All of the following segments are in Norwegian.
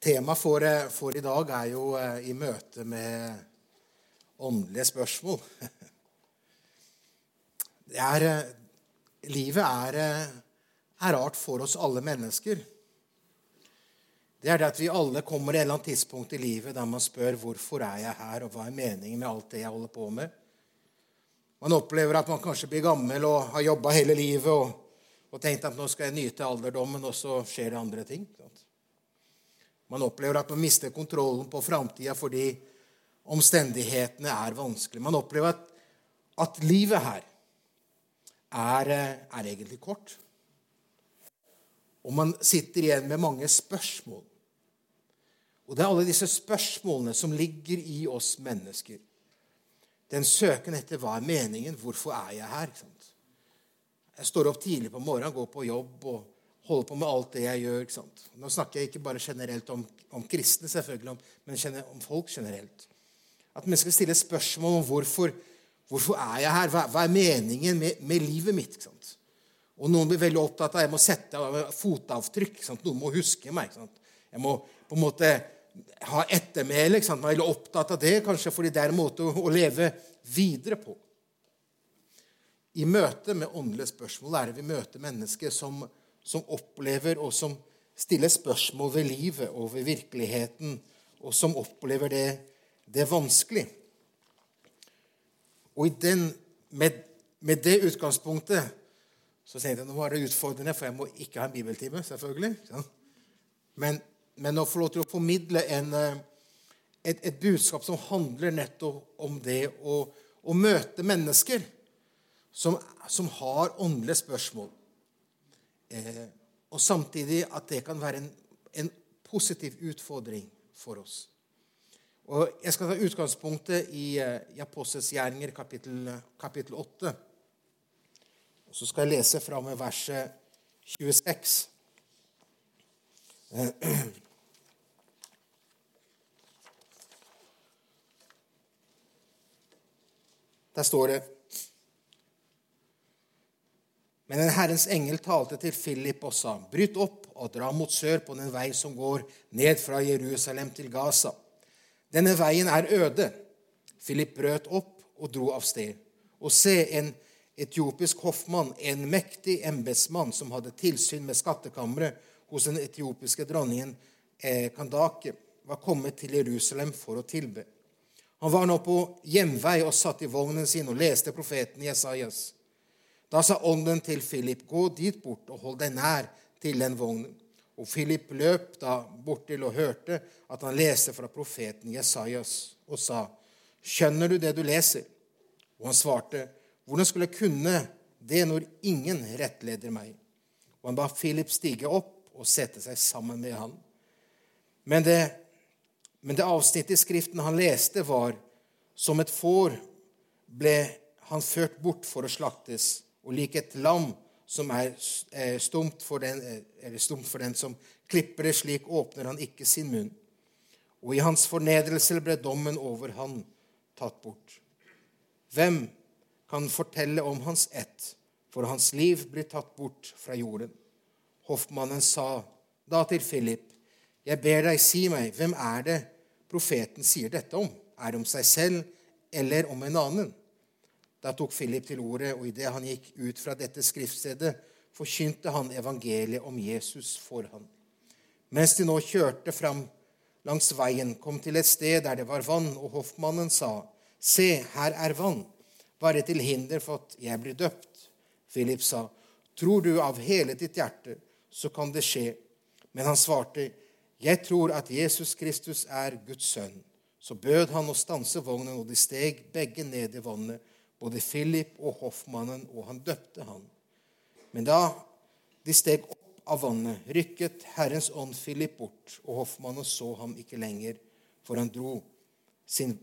Temaet for, eh, for, i dag er jo eh, i møte med åndelige spørsmål. Er, eh, livet er, er, rart for oss alle mennesker. Det er det at vi alle kommer til et eller annet tidspunkt i livet der man spør hvorfor er jeg her, og hva er meningen med alt det jeg holder på med. Man opplever at man kanskje blir gammel og har jobba hele livet og, og tenkt at nå skal jeg nyte alderdommen, og så skjer det andre ting. Sant? Man opplever at man mister kontrollen på framtida fordi omstendighetene er vanskelige. Man opplever at, at livet her er, er, egentlig kort. Og man sitter igjen med mange spørsmål. Og det er alle disse spørsmålene som ligger i oss mennesker. Den søken etter hva er meningen, hvorfor er jeg her? Jeg står opp tidlig på morgenen, går på jobb og holder på med alt det jeg gjør. ikke sant? Nå snakker jeg ikke bare generelt om, om kristne, selvfølgelig, men om folk generelt. At mennesker stiller spørsmål om hvorfor, hvorfor er jeg her, hva, hva er meningen med, med, livet mitt. ikke sant? Og noen blir veldig opptatt av jeg må sette fotavtrykk. Noen må huske meg. ikke sant? Jeg må på en måte ha ettermæle. Man er veldig opptatt av det, kanskje fordi det er en måte å, å leve videre på. I møte med åndelige spørsmål er det vi møter mennesker som som opplever og som stiller spørsmål ved livet og ved virkeligheten, og som opplever det, det vanskelig. Og den, med, med, det utgangspunktet så tenkte jeg nå var det utfordrende, for jeg må ikke ha en bibeltime, selvfølgelig. Men, men å få lov til å formidle en, eh, et, et, budskap som handler nettopp om det å, å møte mennesker som, som har åndelige spørsmål Eh, og samtidig at det kan være en, en, positiv utfordring for oss. Og Jeg skal ta utgangspunktet i, eh, i Apostels gjerninger, kapittel, kapittel 8. Og Så skal jeg lese fra med verset 26. Der står det men en Herrens engel talte til Philip og sa, bryt opp og dra mot sør på den vei som går ned fra Jerusalem til Gaza. Denne veien er øde. Philip brøt opp og dro av sted. Og se, en etiopisk hoffmann, en mektig embetsmann som hadde tilsyn med skattkammeret hos den etiopiske dronningen eh, Kandake, var kommet til Jerusalem for å tilbe. Han var nå på hjemvei og satt i vognen sin og leste profeten Jesajas. Da sa ånden til Philip, gå dit bort og hold deg nær til den vognen. Og Philip løp da bortil og hørte at han leste fra profeten Jesajas, og sa, Skjønner du det du leser? Og han svarte, Hvordan skulle jeg kunne det når ingen rettleder meg? Og han ba Philip stige opp og sette seg sammen med han. Men det, men det avsnittet i Skriften han leste, var som et får ble han ført bort for å slaktes og lik et lam som er eh, stumt for, den, eh, stumt for den som klipper det, slik åpner han ikke sin munn. Og i hans fornedrelse ble dommen over han tatt bort. Hvem kan fortelle om hans ett, for hans liv blir tatt bort fra jorden? Hoffmannen sa da til Philip, jeg ber deg si meg, hvem er det profeten sier dette om? Er det om seg selv eller om en annen? Da tok Philip til ordet, og idet han gikk ut fra dette skriftstedet, forkynte han evangeliet om Jesus for ham. Mens de nå kjørte fram langs veien, kom til et sted der det var vann, og hoffmannen sa, Se, her er vann. Bare til hinder for at jeg blir døpt. Philip sa, Tror du av hele ditt hjerte, så kan det skje. Men han svarte, Jeg tror at Jesus Kristus er Guds sønn. Så bød han å stanse vognen, og de steg begge ned i vannet både Philip og hoffmannen, og han døpte han. Men da de steg opp av vannet, rykket Herrens ånd Philip bort, og hoffmannen så ham ikke lenger, for han dro sin,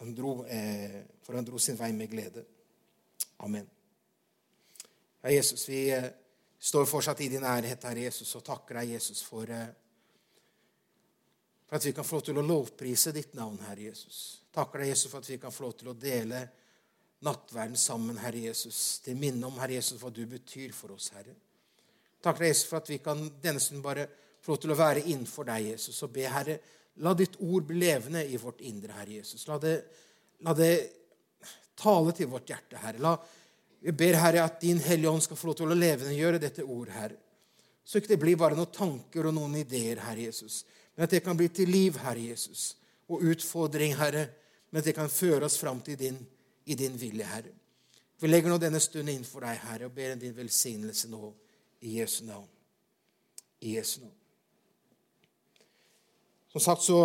han dro, eh, for han dro sin vei med glede. Amen. Ja, Jesus, vi eh, står fortsatt i din nærhet, Herre Jesus, og takker deg, Jesus, for, eh, for at vi kan få lov til å lovprise ditt navn, Herre Jesus. Takker deg, Jesus, for at vi kan få lov til å dele nattverden sammen, Herre Jesus, til minne om Herre Jesus, hva du betyr for oss, Herre. Takk, Jesus, for at vi kan denne stunden bare få lov til å være innenfor deg, Jesus, og be, Herre, la ditt ord bli levende i vårt indre, Herre Jesus. La det, la det tale til vårt hjerte, Herre. La, vi ber, Herre, at Din Hellige Ånd skal få lov til å levendegjøre dette ord, Herre. Så ikke det blir bare noen tanker og noen ideer, Herre Jesus, men at det kan bli til liv, Herre Jesus, og utfordring, Herre, men at det kan føre oss fram til din, i din vilje, Herre. Vi legger nå denne stunden innenfor deg, Herre, og ber om din velsignelse nå, i Jesu navn. I Jesu navn. Som sagt så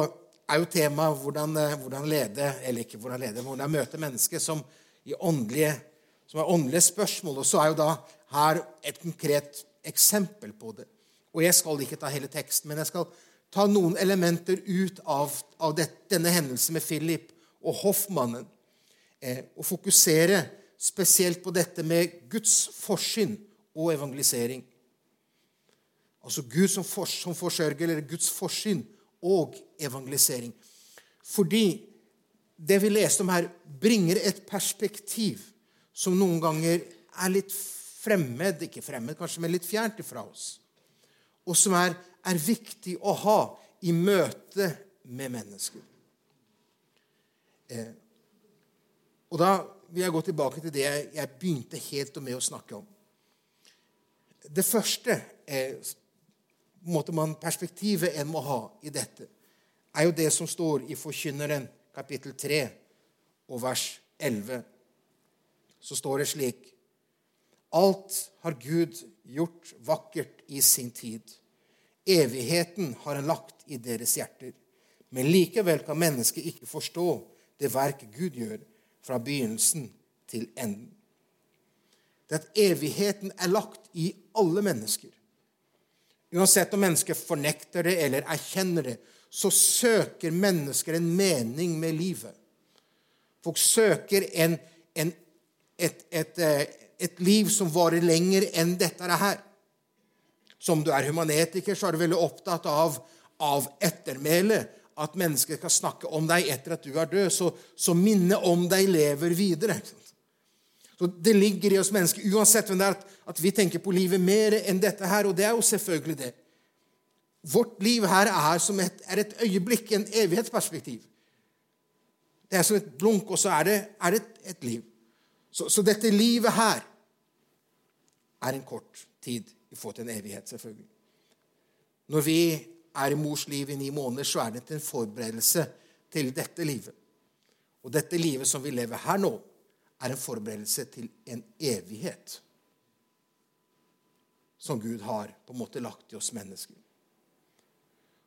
er jo temaet hvordan, eh, hvordan lede, eller ikke hvordan lede, men hvordan møte mennesker som, åndelige, som er åndelige spørsmål. Og så er jo da her et konkret eksempel på det. Og jeg skal ikke ta hele teksten, men jeg skal ta noen elementer ut av, av det, denne hendelsen med Philip og hoffmannen, eh, og fokusere spesielt på dette med Guds forsyn og evangelisering. Altså Gud som, for, som forsørger, eller Guds forsyn og evangelisering. Fordi det vi leste om her, bringer et perspektiv som noen ganger er litt fremmed, ikke fremmed kanskje, men litt fjernt ifra oss. Og som er, er viktig å ha i møte med mennesker. Eh, og da vil jeg gå tilbake til det jeg begynte helt med å snakke om. Det første er, man, perspektivet en må ha i dette, er jo det som står i Forkynneren kapittel 3 og vers 11. Så står det slik Alt har Gud gjort vakkert i sin tid. Evigheten har han lagt i deres hjerter. Men likevel kan mennesket ikke forstå det verk Gud gjør fra begynnelsen til enden. Det at evigheten er lagt i alle mennesker. Uansett om mennesket fornekter det eller erkjenner det, så søker mennesker en mening med livet. Folk søker en, en, et, et, eh, et, liv som varer lenger enn dette her. Som du er humanetiker, så er du veldig opptatt av, av ettermælet at mennesker skal snakke om deg etter at du er død, så, så minnet om deg lever videre. Så Det ligger i oss mennesker, uansett hvem det er, at, vi tenker på livet mer enn dette her. Og det er jo selvfølgelig det. Vårt liv her er som et, er et øyeblikk, en evighetsperspektiv. Det er som et blunk, og så er det, er det et, et, liv. Så, så, dette livet her er en kort tid i forhold til en evighet, selvfølgelig. Når vi er i mors liv i ni måneder, så er det en forberedelse til dette livet. Og dette livet som vi lever her nå, er en forberedelse til en evighet som Gud har på en måte lagt i oss mennesker.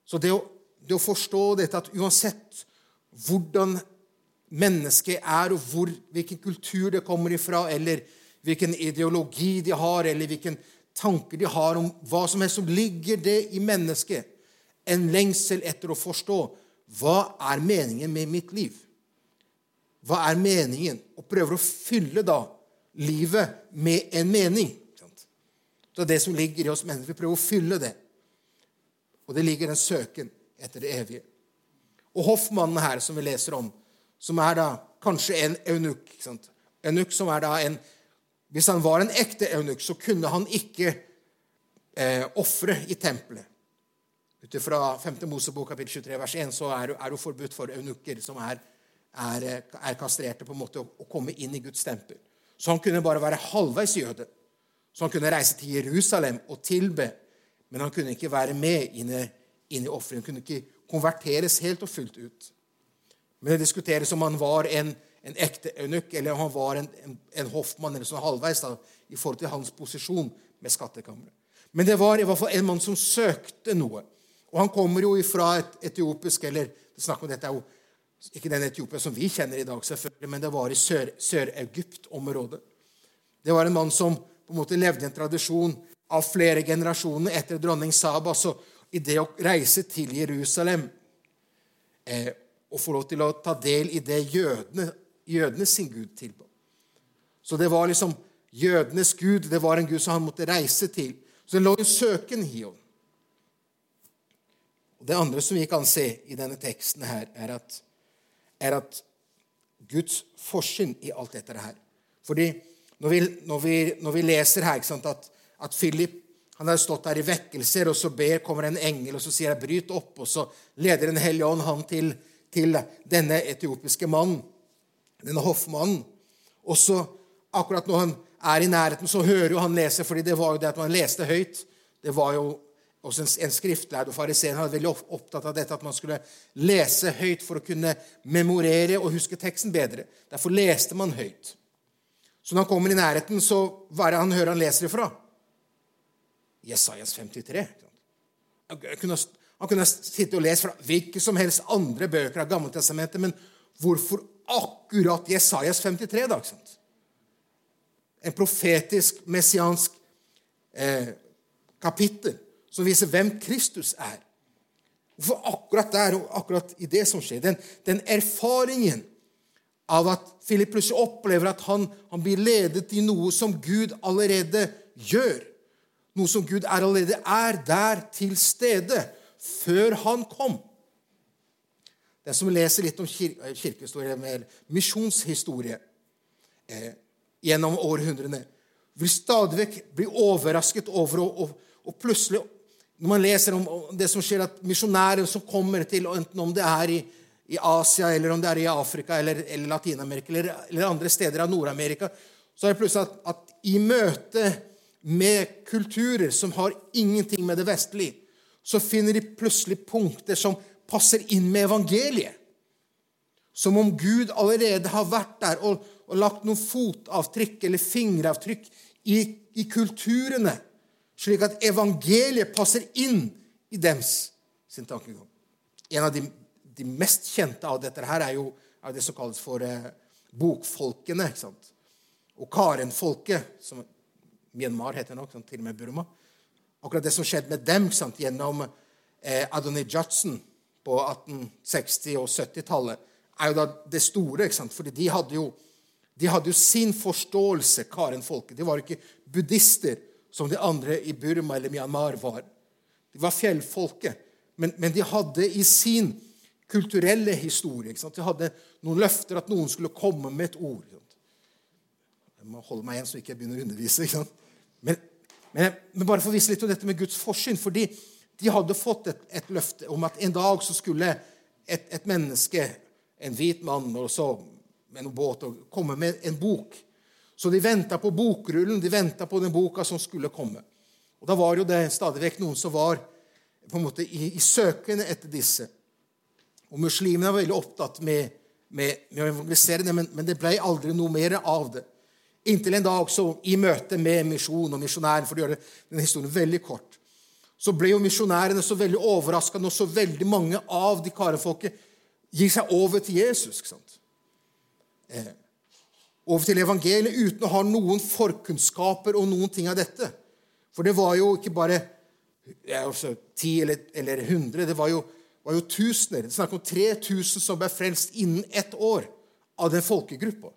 Så det å, det å forstå dette at uansett hvordan mennesket er, og hvor, hvilken kultur det kommer ifra, eller hvilken ideologi de har, eller hvilken tanker de har om hva som helst, som ligger det i mennesket en lengsel etter å forstå hva er meningen med mitt liv. Hva er meningen? Og prøver å fylle da livet med en mening. Så det som ligger i oss mennesker, vi prøver å fylle det. Og det ligger en søken etter det evige. Og hoffmannen her, som vi leser om, som er da kanskje en eunukk Eunukk som er da en Hvis han var en ekte eunukk, så kunne han ikke eh, ofre i tempelet. Ut fra 5. Mosebok kapittel 23 vers 1 så er, det forbudt for eunukker som er, er, er, kastrerte, på en måte å, å, komme inn i Guds tempel. Så han kunne bare være halvveis jøde. Så han kunne reise til Jerusalem og tilbe, men han kunne ikke være med inn i, inn i offeret. Han kunne ikke konverteres helt og fullt ut. Men det diskuteres om han var en, en ekte eunuck, eller om han var en, en, en hoffmann eller sånn halvveis da, i forhold til hans posisjon med skattkammeret. Men det var i hvert fall en mann som søkte noe. Og han kommer jo fra et etiopisk eller snakk om dette er jo ikke den Etiopia som vi kjenner i dag, selvfølgelig, men det var i Sør-Egypt-området. det var en mann som på en måte levde i en tradisjon av flere generasjoner etter dronning Saba. Så i det å reise til Jerusalem eh, og få lov til å ta del i det jødene, jødene sin Gud tilba. Så det var liksom jødenes gud. Det var en gud som han måtte reise til. Så det lå en søken i ham. Det andre som vi kan se i denne teksten, her, er at, er at Guds forsyn i alt dette her. Fordi når vi, når vi, når vi leser her sant, at, at, Philip han har stått der i vekkelser, og så ber, kommer en engel og så sier jeg, 'bryt opp', og så leder Den hellige ånd han til, til denne etiopiske mannen, denne hoffmannen. Og så, akkurat når han er i nærheten, så hører jo han lese, fordi det var jo det at man leste høyt. Det var jo også en, skriftlærd, og fariseer var veldig opptatt av dette, at man skulle lese høyt for å kunne memorere og huske teksten bedre. Derfor leste man høyt. Så når han kommer i nærheten, så hva er det han hører han leser ifra? Jesajas 53. Han kunne, sitte og lese fra hvilke som helst andre bøker av Gammeltestamentet, men hvorfor akkurat Jesajas 53? da? En profetisk, messiansk eh, kapittel som viser hvem Kristus er. Hvorfor akkurat der og akkurat i det som skjer? Den, den erfaringen av at Philip plutselig opplever at han, han, blir ledet i noe som Gud allerede gjør. Noe som Gud allerede er der til stede før han kom. Den som leser litt om kir kirkehistorie, eller misjonshistorie eh, gjennom århundrene, vil stadig vekk bli overrasket over å, å, å plutselig Når man leser om det som skjer, at misjonærer som kommer til, enten om det er i i Asia, eller om det er i Afrika eller, eller Latin-Amerika eller, eller, andre steder av Nord-Amerika, så er det plutselig at, at, i møte med kulturer som har ingenting med det vestlige, så finner de plutselig punkter som passer inn med evangeliet. Som om Gud allerede har vært der og, og lagt noen fotavtrykk eller fingeravtrykk i, i kulturene, slik at evangeliet passer inn i dems sin tankegang. En av de de mest kjente av dette her er jo er det som kalles for eh, bokfolkene. ikke sant? Og Karen-folket, som Myanmar heter nok, til og med Burma. Akkurat det som skjedde med dem sant, gjennom eh, Adonai Judson på 1860- og 70-tallet, er jo da det store. ikke sant? Fordi de hadde jo, de hadde jo sin forståelse, Karen-folket. De var ikke buddhister som de andre i Burma eller Myanmar var. De var fjellfolket. Men, men de hadde i sin kulturelle historie. De hadde noen løfter at noen skulle komme med et ord. Jeg må holde meg igjen så ikke jeg begynner å undervise. Men, men, men, bare for å vise litt om dette med Guds forsyn. fordi de hadde fått et, et, løfte om at en dag så skulle et, et menneske, en hvit mann og så med noen båt, komme med en bok. Så de venta på bokrullen, de venta på den boka som skulle komme. Og Da var jo det stadig vekk noen som var på en måte i, i søken etter disse. Og muslimene var veldig opptatt med, med, med å evangelisere det, men, men, det ble aldri noe mer av det. Inntil en dag så, i møte med misjon og misjonæren, for å gjøre denne historien veldig kort, så ble jo misjonærene så veldig overraska når så veldig mange av de karefolket gir seg over til Jesus. ikke sant? Eh, over til evangeliet uten å ha noen forkunnskaper og noen ting av dette. For det var jo ikke bare altså, ti eller, eller hundre. Det var jo var jo tusener. Det er snakk om 3000 som ble frelst innen ett år av den folkegruppa.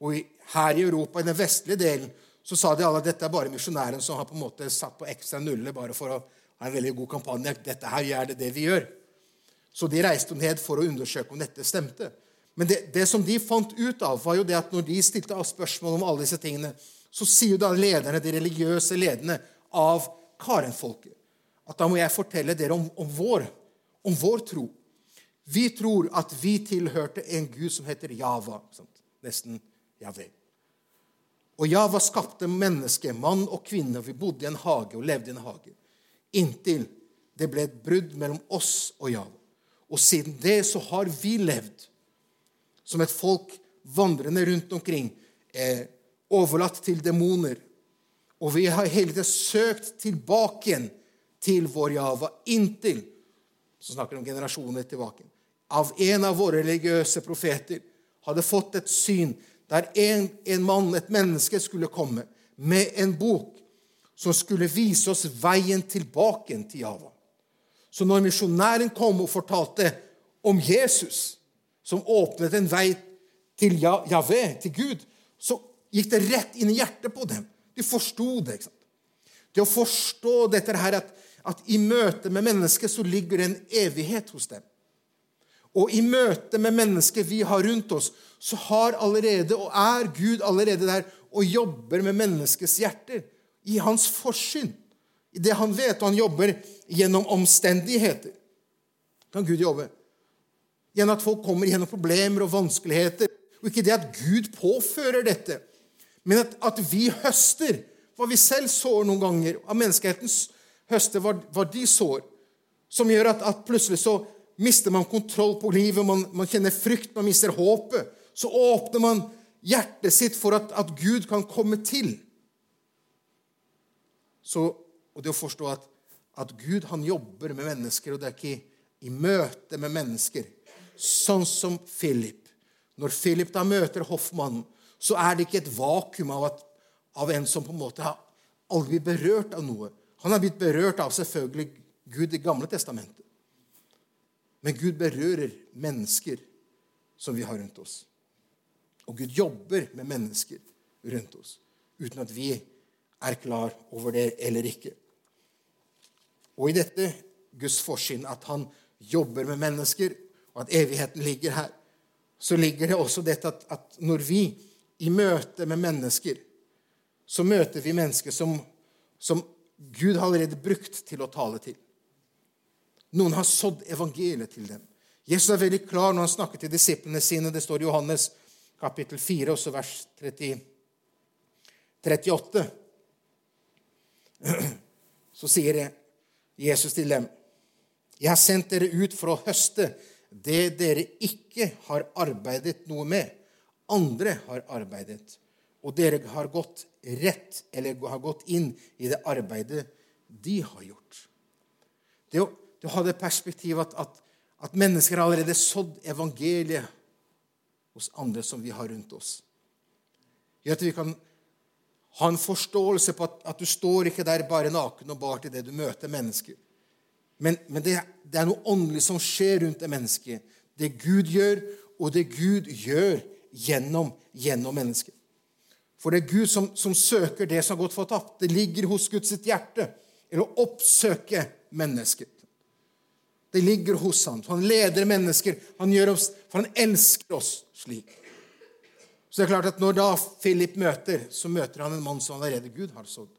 Og her i Europa, i den vestlige delen, så sa de alle at dette er bare misjonæren som har på en måte satt på ekstra nuller bare for å ha en veldig god kampanje. Dette her gjør det det vi gjør. Så de reiste ned for å undersøke om dette stemte. Men det, det, som de fant ut av, var jo det at når de stilte av spørsmål om alle disse tingene, så sier jo da lederne, de religiøse lederne av Karenfolket at da må jeg fortelle dere om, om vår om vår tro. Vi tror at vi tilhørte en gud som heter Java. Nesten Javé. Og Java skapte mennesker, mann og kvinne. Vi bodde i en hage og levde i en hage. Inntil det ble et brudd mellom oss og Java. Og siden det så har vi levd som et folk vandrende rundt omkring, eh, overlatt til demoner. Og vi har hele tiden søkt tilbake igjen til vår Java inntil så snakker vi om generasjoner tilbake, av en av våre religiøse profeter hadde fått et syn der en, en mann, et menneske, skulle komme med en bok som skulle vise oss veien tilbake til Java. Så når misjonæren kom og fortalte om Jesus, som åpnet en vei til Javé, til Gud, så gikk det rett inn i hjertet på dem. De forsto det. ikke sant? Det å forstå dette her at at i møte med mennesket så ligger det en evighet hos dem. Og i møte med mennesket vi har rundt oss, så har allerede, og er Gud allerede der og jobber med menneskets hjerter. I hans forsyn i Det han vet, og han jobber gjennom omstendigheter. Kan Gud jobbe? Gjennom at folk kommer gjennom problemer og vanskeligheter. Og ikke det at Gud påfører dette, men at, at vi høster hva vi selv sår noen ganger. Av menneskehetens høster hva, hva de sår. Som gjør at, at, plutselig så mister man kontroll på livet, man, man kjenner frykt, man mister håpet. Så åpner man hjertet sitt for at, at Gud kan komme til. Så, og det å forstå at, at Gud han jobber med mennesker, og det er ikke i møte med mennesker. Sånn som Philip. Når Philip da møter hoffmannen, så er det ikke et vakuum av, at, av en som på en måte har aldri blitt berørt av noe. Han har blitt berørt av selvfølgelig Gud i Gamle testamentet. Men Gud berører mennesker som vi har rundt oss. Og Gud jobber med mennesker rundt oss uten at vi er klar over det eller ikke. Og i dette Guds forsyn, at han jobber med mennesker, og at evigheten ligger her, så ligger det også dette at, at når vi i møte med mennesker, så møter vi mennesker som, som Gud har allerede brukt til å tale til. Noen har sådd evangeliet til dem. Jesus er veldig klar når han snakker til disiplene sine. Det står i Johannes kapittel 4, også vers 30, 38 så sier Jesus til dem, 'Jeg har sendt dere ut for å høste det dere ikke har arbeidet noe med. Andre har arbeidet, og dere har gått rett, eller har gått inn i det arbeidet de har gjort.' Det å, det å ha det perspektivet at, at, at mennesker har allerede sådd evangeliet hos andre som vi har rundt oss, gjør at vi kan ha en forståelse på at, at, du står ikke der bare naken og bar til det du møter mennesker. Men, men det, det, er noe åndelig som skjer rundt det mennesket. Det Gud gjør, og det Gud gjør gjennom, gjennom mennesket. For det er Gud som, som søker det som har gått fortapt. Det ligger hos Guds hjerte eller å oppsøke mennesket. Det ligger hos ham. Han leder mennesker. Han gjør oss, for han elsker oss slik. Så det er klart at Når da Philip møter, så møter han en mann som allerede Gud har sådd.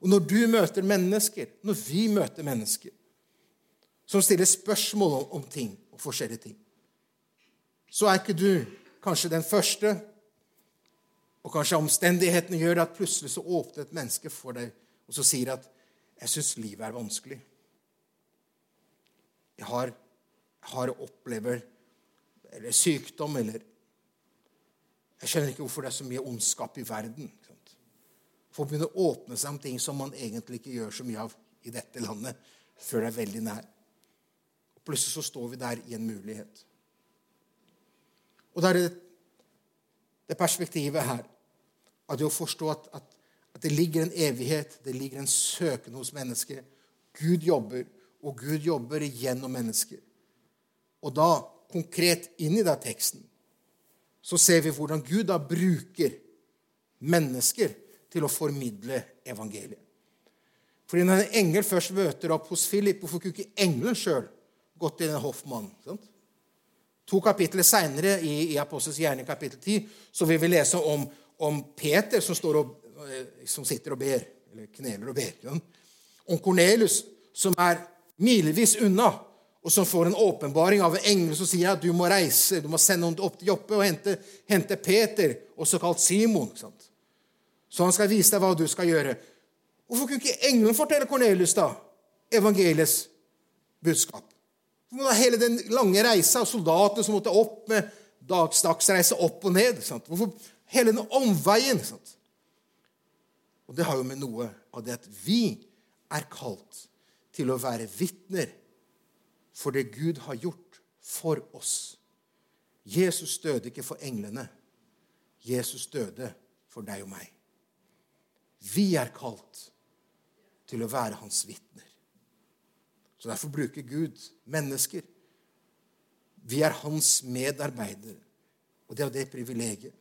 Og når du møter mennesker, når vi møter mennesker som stiller spørsmål om ting og forskjellige ting, så er ikke du kanskje den første, og kanskje omstendighetene gjør at plutselig så åpner et menneske for deg og så sier at 'Jeg syns livet er vanskelig'. Jeg har, har opplever eller sykdom eller jeg skjønner ikke hvorfor det er så mye ondskap i verden. Folk begynner å åpne seg om ting som man egentlig ikke gjør så mye av i dette landet, før det er veldig nær. Plutselig så står vi der i en mulighet. Og da er det det perspektivet her at det å forstå at, at, at, det ligger en evighet, det ligger en søken hos mennesket. Gud jobber, og Gud jobber gjennom mennesker. Og da, konkret inn i den teksten, så ser vi hvordan Gud da bruker mennesker til å formidle evangeliet. Fordi når en engel først møter opp hos Philip, hvorfor kunne ikke engelen sjøl gått til en hoffmann? Sant? To kapitler seinere, i, i Apostels gjerning kapittel 10, så vil vi lese om, om Peter som, og, eh, som, sitter og ber, eller kneler og ber. Sant? Om Kornelius, som er milevis unna, og som får en åpenbaring av en engel som sier at du må reise, du må sende noen opp til Joppe og hente, hente Peter, også kalt Simon. Sant? Så han skal vise deg hva du skal gjøre. Hvorfor kunne ikke engelen fortelle Kornelius da, evangeliets budskap? Hele den lange reisa, soldatene som måtte opp med dagsdagsreise opp og ned? Sant? Hvorfor hele den omveien? Sant? Og Det har jo med noe av det at vi er kalt til å være vitner for det Gud har gjort for oss. Jesus døde ikke for englene. Jesus døde for deg og meg. Vi er kalt til å være hans vitner. Så Derfor bruker Gud mennesker. Vi er hans medarbeidere, og det er jo det privilegiet.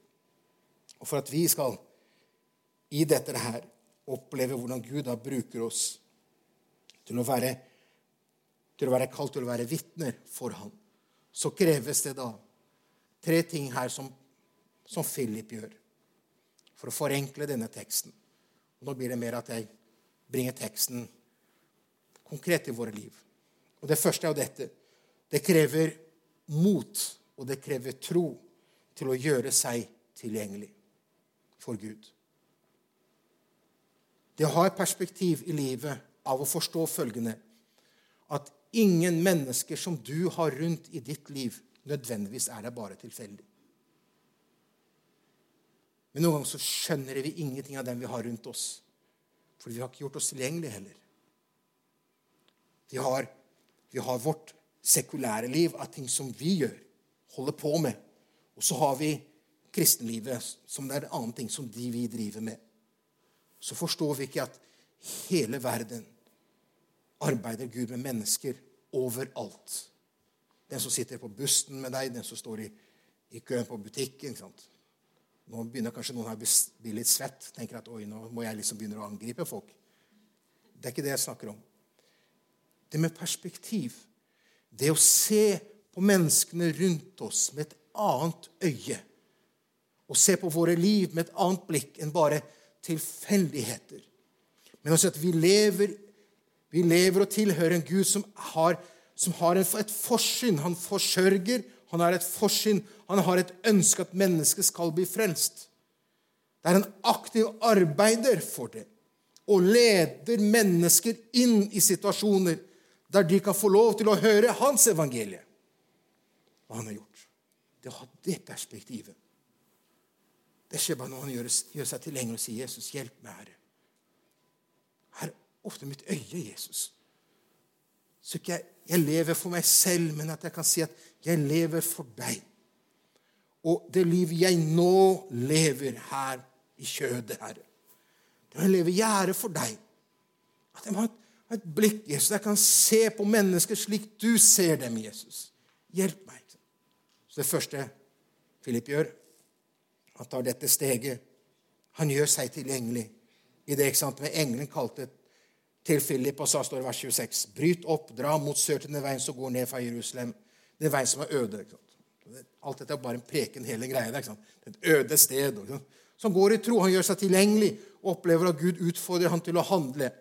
Og for at vi skal i dette her oppleve hvordan Gud da bruker oss til å være til å være kalt til å være vitner for ham, så kreves det da tre ting her som, som Philip gjør, for å forenkle denne teksten. Og nå blir det mer at jeg bringer teksten konkret i våre liv. Og Det første er jo dette. Det krever mot, og det krever tro til å gjøre seg tilgjengelig for Gud. Det å ha et perspektiv i livet av å forstå følgende at ingen mennesker som du har rundt i ditt liv, nødvendigvis er der bare tilfeldig. Men noen ganger så skjønner vi ingenting av dem vi har rundt oss. Fordi vi har ikke gjort oss tilgjengelige heller. Vi har, vi har vårt sekulære liv av ting som vi gjør, holder på med. Og så har vi kristenlivet, som det er en annen ting som de vi driver med. Så forstår vi ikke at hele verden arbeider Gud med mennesker overalt. Den som sitter på bussen med deg, den som står i, i køen på butikken. Nå begynner kanskje noen her å bli litt svett. tenker at oi, nå må jeg liksom begynne å angripe folk. Det er ikke det jeg snakker om. Det med perspektiv. Det å se på menneskene rundt oss med et annet øye. Å se på våre liv med et annet blikk enn bare tilfeldigheter. Men også at vi lever, vi lever og tilhører en Gud som har, som har et forsyn. Han forsørger, han har et forsyn, han har et ønske at mennesket skal bli frelst. Det er en aktiv arbeider for det og leder mennesker inn i situasjoner der de kan få lov til å høre hans evangelie. Hva han har gjort. Det å ha det perspektivet. Det skjer bare når han gjør, gjør seg lenger og sier, 'Jesus, hjelp meg, Herre'. Her er ofte mitt øye, Jesus. Så ikke jeg, jeg lever for meg selv, men at jeg kan si at jeg lever for deg. Og det liv jeg nå lever her i kjødet, Herre, det å leve gjerde for deg. At jeg må ha et, et blikk, Jesus. Jeg kan se på mennesker slik du ser dem, Jesus. Hjelp meg. Så det første Philip gjør, han tar dette steget. Han gjør seg tilgjengelig i det ikke sant, med engelen kalte til Philip, og sa, står det vers 26.: Bryt opp, dra mot sør til den veien som går ned fra Jerusalem, den veien som er øde. ikke sant? Alt dette er bare en preken, hele greia. Det er et øde sted. Som går i tro. Han gjør seg tilgjengelig og opplever at Gud utfordrer ham til å handle.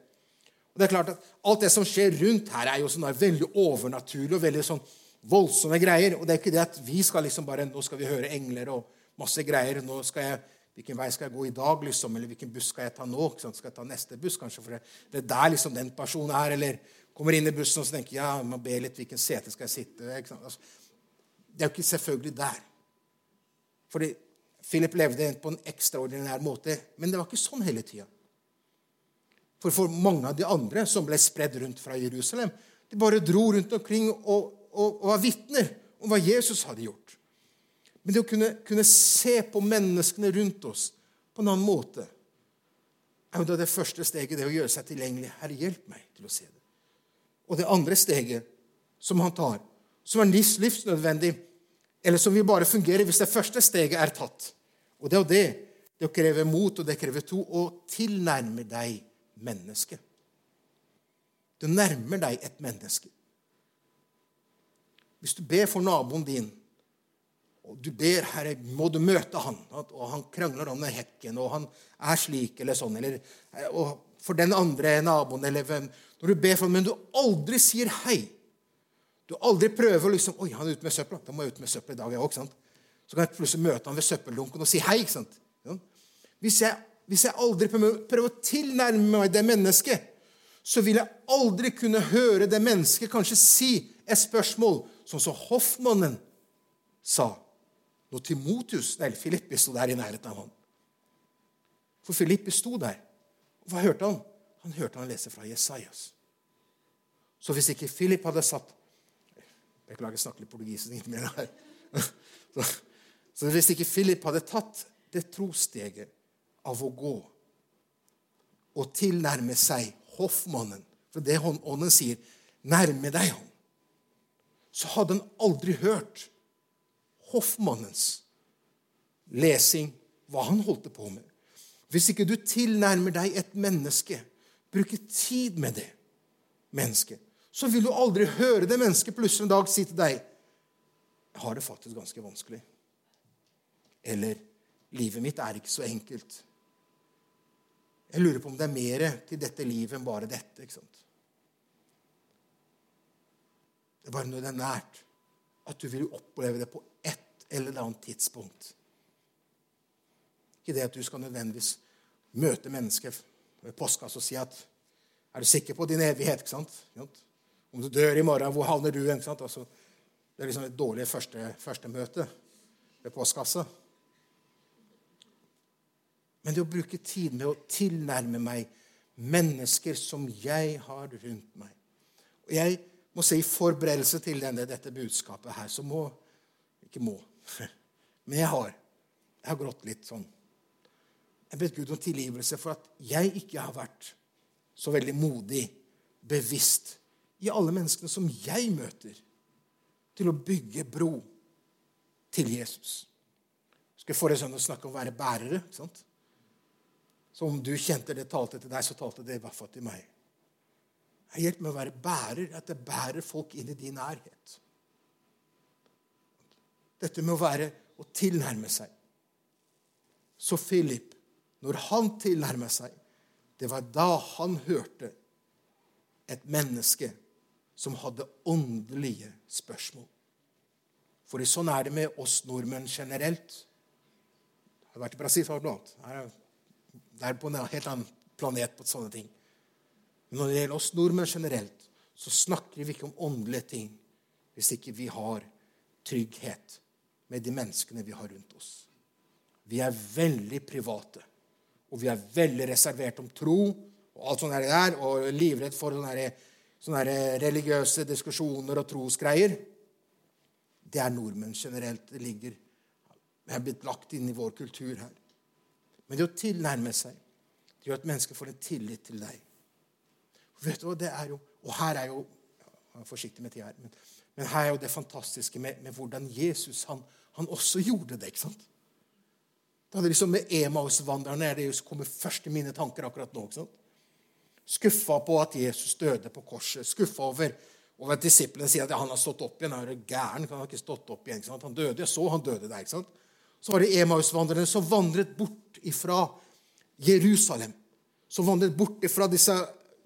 Og det er klart at Alt det som skjer rundt her, er jo sånn veldig overnaturlig og veldig sånn voldsomme greier. Og det er ikke det at vi skal liksom bare Nå skal vi høre engler og masse greier. nå skal jeg Hvilken vei skal jeg gå i dag, liksom? Eller hvilken buss skal jeg ta nå? Skal jeg ta neste buss, kanskje? For det, det er der liksom den personen er. Eller kommer inn i bussen og så tenker ja, man ber litt hvilken sete skal jeg sitte altså, Det er jo ikke selvfølgelig der. Fordi Philip levde på en ekstraordinær måte, men det var ikke sånn hele tida. For for mange av de andre som ble spredd rundt fra Jerusalem, de bare dro rundt omkring og, og, og var vitner om hva Jesus hadde gjort. Men det å kunne, kunne, se på menneskene rundt oss på en annen måte er jo da det første steget det å gjøre seg tilgjengelig. Herre, hjelp meg til å se det. Og det andre steget som han tar, som er livs, livsnødvendig, eller som vil bare fungere hvis det første steget er tatt. Og det er jo det. Det krever mot, og det krever to. Å tilnærme deg mennesket. Du nærmer deg et menneske. Hvis du ber for naboen din, og du ber Herre, må du møte han, og han krangler om den hekken, og han er slik eller sånn, eller, og for den andre naboen eller hvem Når du ber for ham, men du aldri sier hei Du aldri prøver å liksom Oi, han er ute med søpla. Da må jeg ut med søppel i dag, jeg òg. Så kan jeg plutselig møte han ved søppeldunken og si hei. ikke sant? Hvis jeg hvis jeg aldri prøver å tilnærme meg det mennesket, så vil jeg aldri kunne høre det mennesket kanskje si et spørsmål, sånn som hoffmannen sa når Timotius, nei, Filippi sto der i nærheten av ham. For Filippi sto der. Hva hørte han? Han hørte han lese fra Jesajas. Så hvis ikke Philip hadde satt Beklager, jeg snakker litt portugisisk med her. Så, så hvis ikke Philip hadde tatt det trosteget av å gå og tilnærme seg hoffmannen. For det ånden sier, 'Nærme deg ham'. Så hadde han aldri hørt hoffmannens lesing, hva han holdt på med. Hvis ikke du tilnærmer deg et menneske, bruker tid med det mennesket, så vil du aldri høre det mennesket plutselig en dag si til deg 'Jeg har det faktisk ganske vanskelig.' Eller 'Livet mitt er ikke så enkelt.' Jeg lurer på om det er mer til dette livet enn bare dette. ikke sant? Det er bare når det er nært, at du vil oppleve det på ett eller annet tidspunkt. Ikke det at du skal nødvendigvis møte mennesker ved postkassa og si at Er du sikker på din evighet? ikke sant? Om du dør i morgen, hvor havner du? ikke sant? Altså, det er liksom et dårlig første, første møte ved postkassa. Men det å bruke tid med å tilnærme meg mennesker som jeg har rundt meg Og jeg må si i forberedelse til denne, dette budskapet her, så må Ikke må, men jeg har. Jeg har grått litt sånn. Jeg bedt Gud om tilgivelse for at jeg ikke har vært så veldig modig, bevisst, i alle menneskene som jeg møter, til å bygge bro til Jesus. Jeg skulle forrige søndag snakke om å være bærere. sant? Så om du kjente det talte til deg, så talte det i hvert fall til meg. Hjelp med å være bærer, at det bærer folk inn i din nærhet. Dette med å være å tilnærme seg. Så Philip, når han tilnærmet seg, det var da han hørte et menneske som hadde åndelige spørsmål. For sånn er det med oss nordmenn generelt. Jeg har vært i Brasil, blant annet. Det er på en helt annen planet på sånne ting. Men når det gjelder oss nordmenn generelt, så snakker vi ikke om åndelige ting hvis ikke vi har trygghet med de menneskene vi har rundt oss. Vi er veldig private, og vi er veldig reservert om tro og alt sånt der, og livredd for sånne, sånne religiøse diskusjoner og trosgreier. Det er nordmenn generelt. Det ligger, er blitt lagt inn i vår kultur her. Men det å tilnærme seg det gjør at mennesker får en tillit til deg. Vet du hva, det er jo, Og her er jo jeg er forsiktig med tida her, men, men, her er jo det fantastiske med, med hvordan Jesus han, han, også gjorde det. ikke sant? Da det liksom Med Emaus-vandrerne er det jo som kommer først i mine tanker akkurat nå. ikke sant? Skuffa på at Jesus døde på korset. Skuffa over, og at disiplene sier at han har stått opp igjen. Er gæren, han har ikke stått opp igjen. ikke sant? Han døde, jeg så han døde der. ikke sant? Så var det Emaus-vandrerne som vandret bort ifra Jerusalem. Som vandret bort ifra disse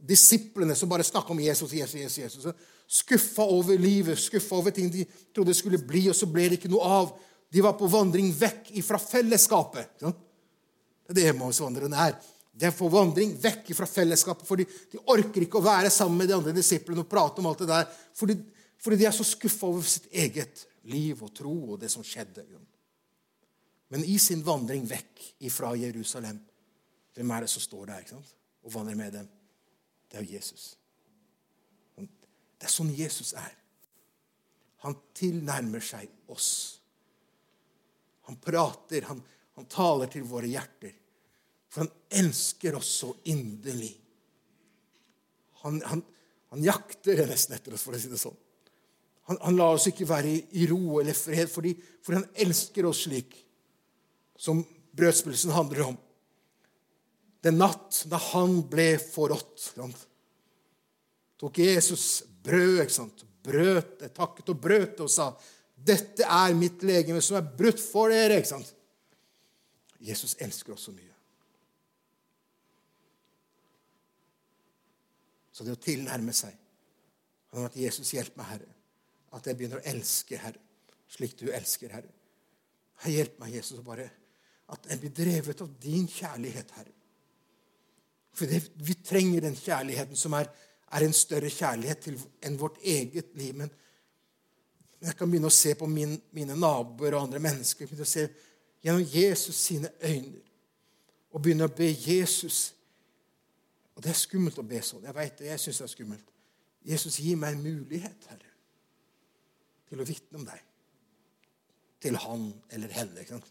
disiplene som bare snakka om Jesus, Jesus, Jesus. Jesus. Skuffa over livet, skuffa over ting de trodde skulle bli, og så ble det ikke noe av. De var på vandring vekk ifra fellesskapet. Det er det Emmausvandrerne er. Det er på vandring vekk fra fellesskapet, for de, de, orker ikke å være sammen med de andre disiplene og prate om alt det der, fordi, fordi de er så skuffa over sitt eget liv og tro og det som skjedde. Men i sin vandring vekk fra Jerusalem, hvem er det som står der ikke sant? og vandrer med dem? Det er jo Jesus. Det er sånn Jesus er. Han tilnærmer seg oss. Han prater, han, han taler til våre hjerter. For han elsker oss så inderlig. Han, han, han jakter nesten etter oss, for å si det sånn. Han, han lar oss ikke være i, i ro eller fred, fordi, fordi han elsker oss slik som brødspillelsen handler om. Den natt da han ble forrådt, tok Jesus brød, brøt det, takket og brøt det og sa, 'Dette er mitt legeme som er brutt for dere.' ikke sant? Jesus elsker oss så mye. Så det å tilnærme seg Han at Jesus, hjelp meg, Herre. At jeg begynner å elske, Herre, slik du elsker, Herre. Hjelp meg, Jesus, å bare at jeg blir drevet av din kjærlighet, Herre. For det, vi trenger den kjærligheten som er, er en større kjærlighet til, enn vårt eget liv. Men jeg kan begynne å se på min, mine naboer og andre mennesker begynne å se gjennom Jesus sine øyne og begynne å be Jesus Og det er skummelt å be sånn. Jeg vet det, jeg syns det er skummelt. Jesus, gi meg en mulighet, Herre, til å vitne om deg. Til han eller henne. ikke sant?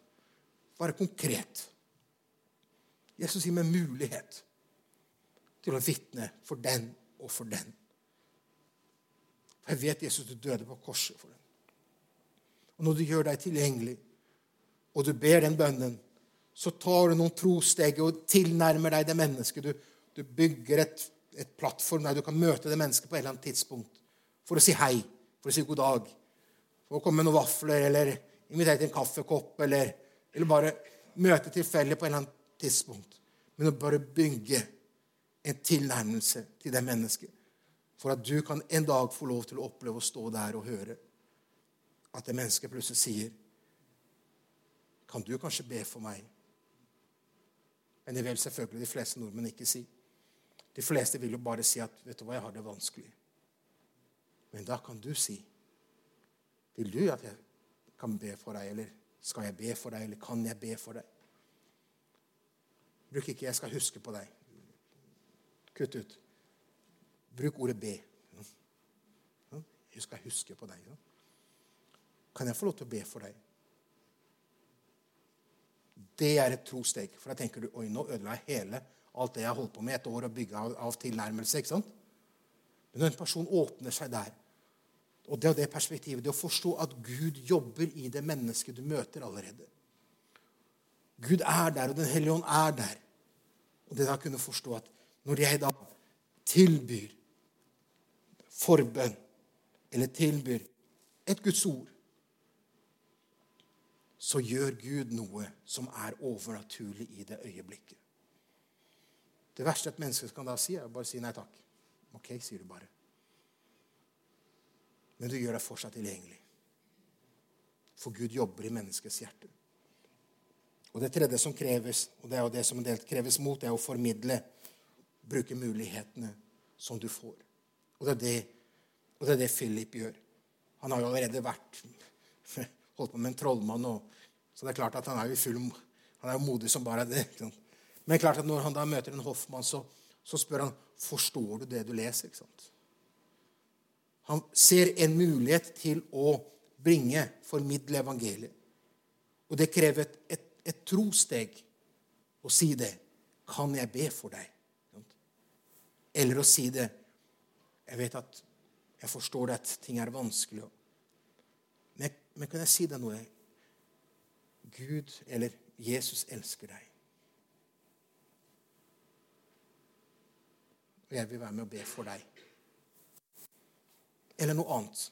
Bare konkret. Jesus gir meg mulighet til å vitne for den og for den. For jeg vet Jesus, du døde på korset for den. Og når du gjør deg tilgjengelig, og du ber den bønnen, så tar du noen trosteg og tilnærmer deg det mennesket. Du, du bygger et, et, plattform der du kan møte det mennesket på et eller annet tidspunkt for å si hei, for å si god dag, for å komme med noen vafler eller invitere til en kaffekopp eller eller bare møte tilfeldig på et eller annet tidspunkt. men å bare bygge en tilnærmelse til det mennesket. For at du kan en dag få lov til å oppleve å stå der og høre at det mennesket plutselig sier Kan du kanskje be for meg? Men det vil selvfølgelig de fleste nordmenn ikke si. De fleste vil jo bare si at 'Vet du hva, jeg har det vanskelig'. Men da kan du si 'Vil du at jeg kan be for deg', eller 'Skal jeg be for deg', eller 'Kan jeg be for deg'? Bruk ikke 'jeg skal huske på deg'. Kutt ut. Bruk ordet 'be'. Jeg skal huske på deg. Kan jeg få lov til å be for deg? Det er et trosteg. For da tenker du oi, nå ødela jeg hele alt det jeg har holdt på med et år og bygga av, av tilnærmelse. ikke sant? Men når en person åpner seg der, og det er det perspektivet, det å forstå at Gud jobber i det mennesket du møter allerede Gud er der, og Den hellige ånd er der. Og det da kunne forstå at når jeg da tilbyr forbønn, eller tilbyr et Guds ord, så gjør Gud noe som er overnaturlig i det øyeblikket. Det verste et menneske kan da si, er bare si nei takk. Ok, sier du bare. Men du gjør deg fortsatt tilgjengelig. For Gud jobber i menneskets hjerte. Og Det tredje som kreves, og det er jo det som en kreves mot, det er å formidle. Bruke mulighetene som du får. Og det er det, og det, er det Philip gjør. Han har jo allerede vært holdt på med en trollmann. Og, så det er klart at han er jo full, han er jo modig som bare det. Men klart at når han da møter en hoffmann, så, så spør han forstår du det du leser. ikke sant? Han ser en mulighet til å bringe, formidle evangeliet. Og det krever et, et, et trosteg å si det. Kan jeg be for deg? Eller å si det Jeg vet at jeg forstår at ting er vanskelig. Men, men kan jeg si deg noe? Gud eller Jesus elsker deg. Og jeg vil være med og be for deg. Eller noe annet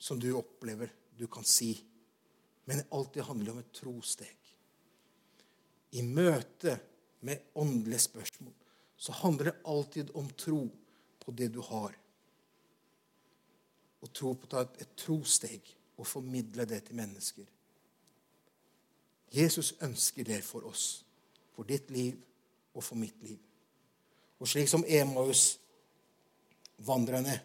som du opplever du kan si. Men det alltid handler om et trosteg. I møte med åndelige spørsmål så handler det alltid om tro på det du har. Og tro på å ta et trosteg og formidle det til mennesker. Jesus ønsker det for oss, for ditt liv og for mitt liv. Og slik som Emaus-vandrerne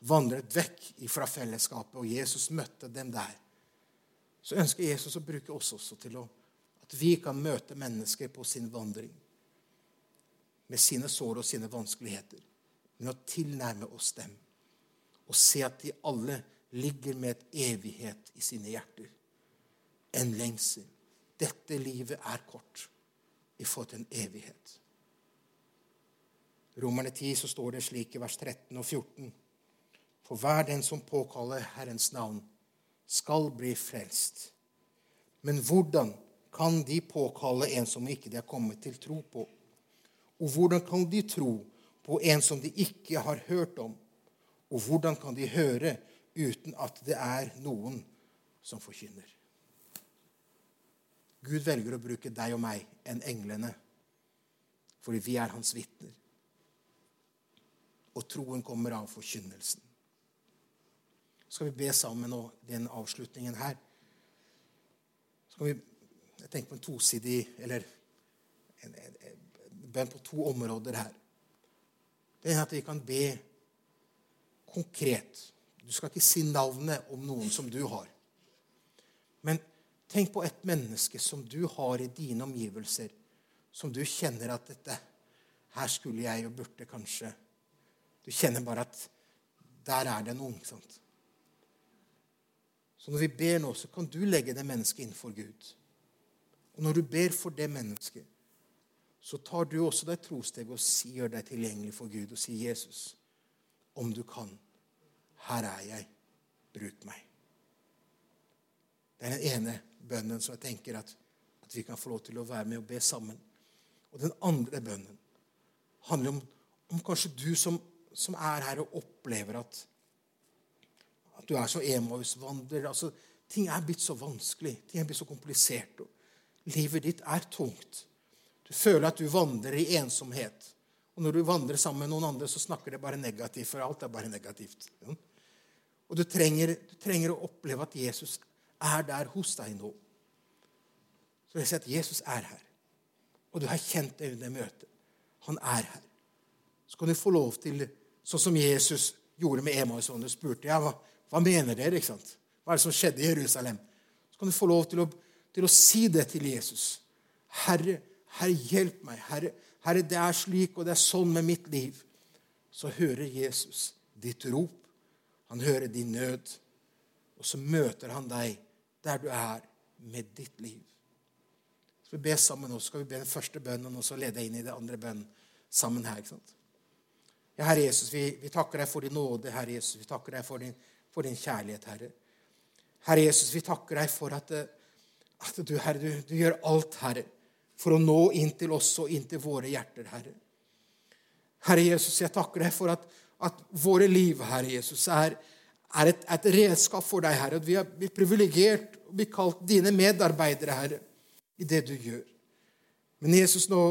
vandret vekk fra fellesskapet, og Jesus møtte dem der, så ønsker Jesus å bruke oss også til å, at vi kan møte mennesker på sin vandring med sine sår og sine vanskeligheter, men å tilnærme oss dem og se at de alle ligger med et evighet i sine hjerter. En lengsel. Dette livet er kort i forhold til en evighet. Romerne 10 så står det slik i vers 13 og 14.: For hver den som påkaller Herrens navn, skal bli frelst. Men hvordan kan de påkalle en som ikke de har kommet til tro på? Og hvordan kan de tro på en som de ikke har hørt om? Og hvordan kan de høre uten at det er noen som forkynner? Gud velger å bruke deg og meg enn englene fordi vi er hans vitner. Og troen kommer av forkynnelsen. Skal vi be sammen nå, den avslutningen her? Skal vi jeg tenker på en tosidig eller en, en, en bønn på to områder her. Det er at vi kan be konkret. Du skal ikke si navnet om noen som du har. Men tenk på et menneske som du har i dine omgivelser, som du kjenner at dette Her skulle jeg og burde kanskje Du kjenner bare at der er det noen. sant? Så når vi ber nå, så kan du legge det mennesket innenfor Gud. Og når du ber for det mennesket, så tar du også deg trosteg og sier deg tilgjengelig for Gud og sier, 'Jesus, om du kan, her er jeg. Bruk meg. Det er den ene bønnen som jeg tenker at, at, vi kan få lov til å være med og be sammen. Og den andre bønnen handler om, om kanskje du som, som, er her og opplever at, at du er så emoisvandrer, Altså, ting er blitt så vanskelig. Ting er blitt så komplisert. Livet ditt er tungt. Du føler at du vandrer i ensomhet. Og når du vandrer sammen med noen andre, så snakker det bare negativt, for alt er bare negativt. Og du trenger, du trenger å oppleve at Jesus er der hos deg nå. Så jeg sier at Jesus er her. Og du har kjent det under møtet. Han er her. Så kan du få lov til, sånn som Jesus gjorde med Emaus, og du spurte jeg, hva, hva mener dere? ikke sant? Hva er det som skjedde i Jerusalem? Så kan du få lov til å, til å si det til Jesus. Herre, Herre, hjelp meg. Herre, Herre, det er slik, og det er sånn med mitt liv. Så hører Jesus ditt rop. Han hører din nød. Og så møter han deg der du er, med ditt liv. Så vi ber sammen nå. Skal vi be den første bønnen, og så lede inn i den andre bønnen sammen her. ikke sant? Ja, Herre Jesus, vi, vi, takker deg for din nåde, Herre Jesus. Vi takker deg for din, for din kjærlighet, Herre. Herre Jesus, vi takker deg for at, at du, Herre, du, du gjør alt, Herre for å nå inn til oss og inn til våre hjerter, Herre. Herre Jesus, jeg takker deg for at, at våre liv, Herre Jesus, er, er et, et, redskap for deg, Herre. Vi er privilegert og blir kalt dine medarbeidere, Herre, i det du gjør. Men Jesus, nå,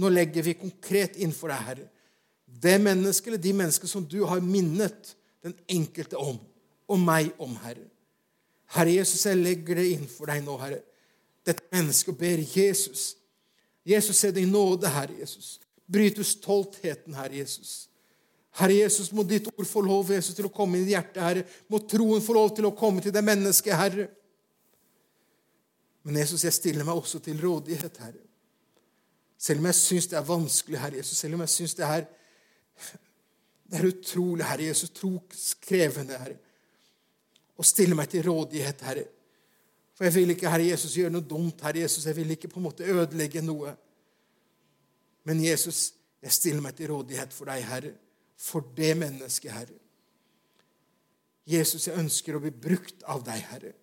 nå legger vi konkret inn for deg, Herre, det mennesket eller de mennesker som du har minnet den enkelte om, og meg om, Herre. Herre Jesus, jeg legger det inn for deg nå, Herre dette mennesket ber Jesus. Jesus, se din nåde, Herre Jesus. Bryt ut stoltheten, Herre Jesus. Herre Jesus, må ditt ord få lov Jesus, til å komme inn i hjertet, Herre. Må troen få lov til å komme til det mennesket, Herre. Men Jesus, jeg stiller meg også til rådighet, Herre. Selv om jeg syns det er vanskelig, Herre Jesus, selv om jeg syns det er det er utrolig, Herre Jesus, tro krevende, Herre. Å stille meg til rådighet, Herre. For jeg vil ikke, Herre Jesus, gjøre noe dumt. Herre Jesus, Jeg vil ikke på en måte ødelegge noe. Men Jesus, jeg stiller meg til rådighet for deg, Herre, for det mennesket, Herre. Jesus, jeg ønsker å bli brukt av deg, Herre,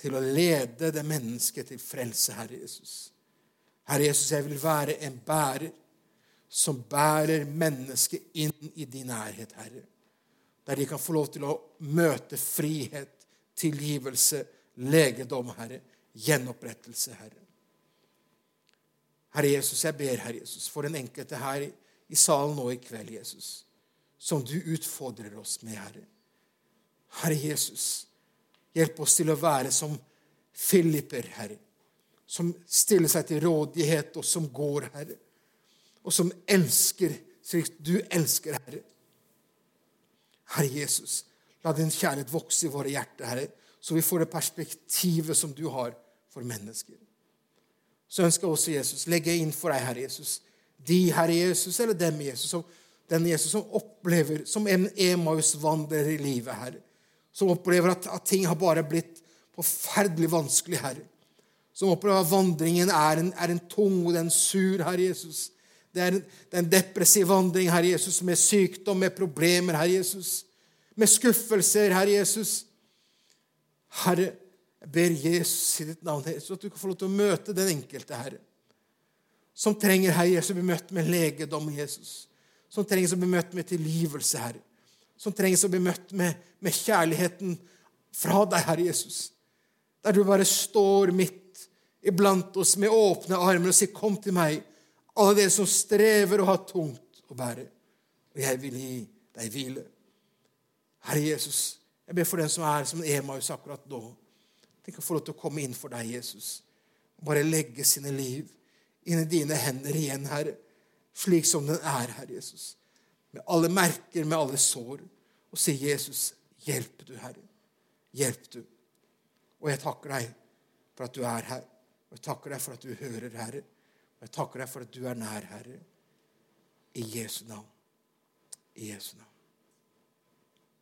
til å lede det mennesket til frelse, Herre Jesus. Herre Jesus, jeg vil være en bærer som bærer mennesket inn i din nærhet, Herre. Der de kan få lov til å møte frihet, tilgivelse, legedom, Herre. Gjenopprettelse, Herre. Herre Jesus, jeg ber, Herre Jesus, for den enkelte her i salen nå i kveld, Jesus, som du utfordrer oss med, Herre. Herre Jesus, hjelp oss til å være som Filipper, Herre, som stiller seg til rådighet, og som går, Herre, og som elsker slik du elsker, Herre. Herre Jesus, la din kjærlighet vokse i våre hjerter, Herre så vi får det perspektivet som du har for mennesker. Så ønsker jeg også Jesus legge inn for deg, Herre Jesus, de Herre Jesus, eller dem Jesus, som, den Jesus som opplever som en Emaus-vandrer i livet, Herre. Som opplever at, at, ting har bare blitt forferdelig vanskelig, Herre. Som opplever at vandringen er en, er en tung og en sur, Herre Jesus. Det er, en, det depressiv vandring, Herre Jesus, med sykdom, med problemer, Herre Jesus. Med skuffelser, Herre Jesus. Herre, jeg ber Jesus i ditt navn, så at du kan få lov til å møte den enkelte, Herre. Som trenger, Herre Jesus, å bli møtt med legedom, Jesus. Som trenger å bli møtt med tilgivelse, Herre. Som trenger å bli møtt med, med kjærligheten fra deg, Herre Jesus. Der du bare står midt iblant oss med åpne armer og sier, 'Kom til meg, alle dere som strever og har tungt å bære.' Og jeg vil gi deg hvile. Herre Jesus, jeg ber for den som er som Emaus akkurat nå. Tenk å få lov til å komme inn for deg, Jesus. Bare legge sine liv inn i dine hender igjen, Herre. Slik som den er, Herre Jesus. Med alle merker, med alle sår. Og si, Jesus, hjelp du, Herre. Hjelp du. Og jeg takker deg for at du er her. Og jeg takker deg for at du hører, Herre. Jeg takker deg for at du er nær, Herre. I Jesu navn. I Jesu navn.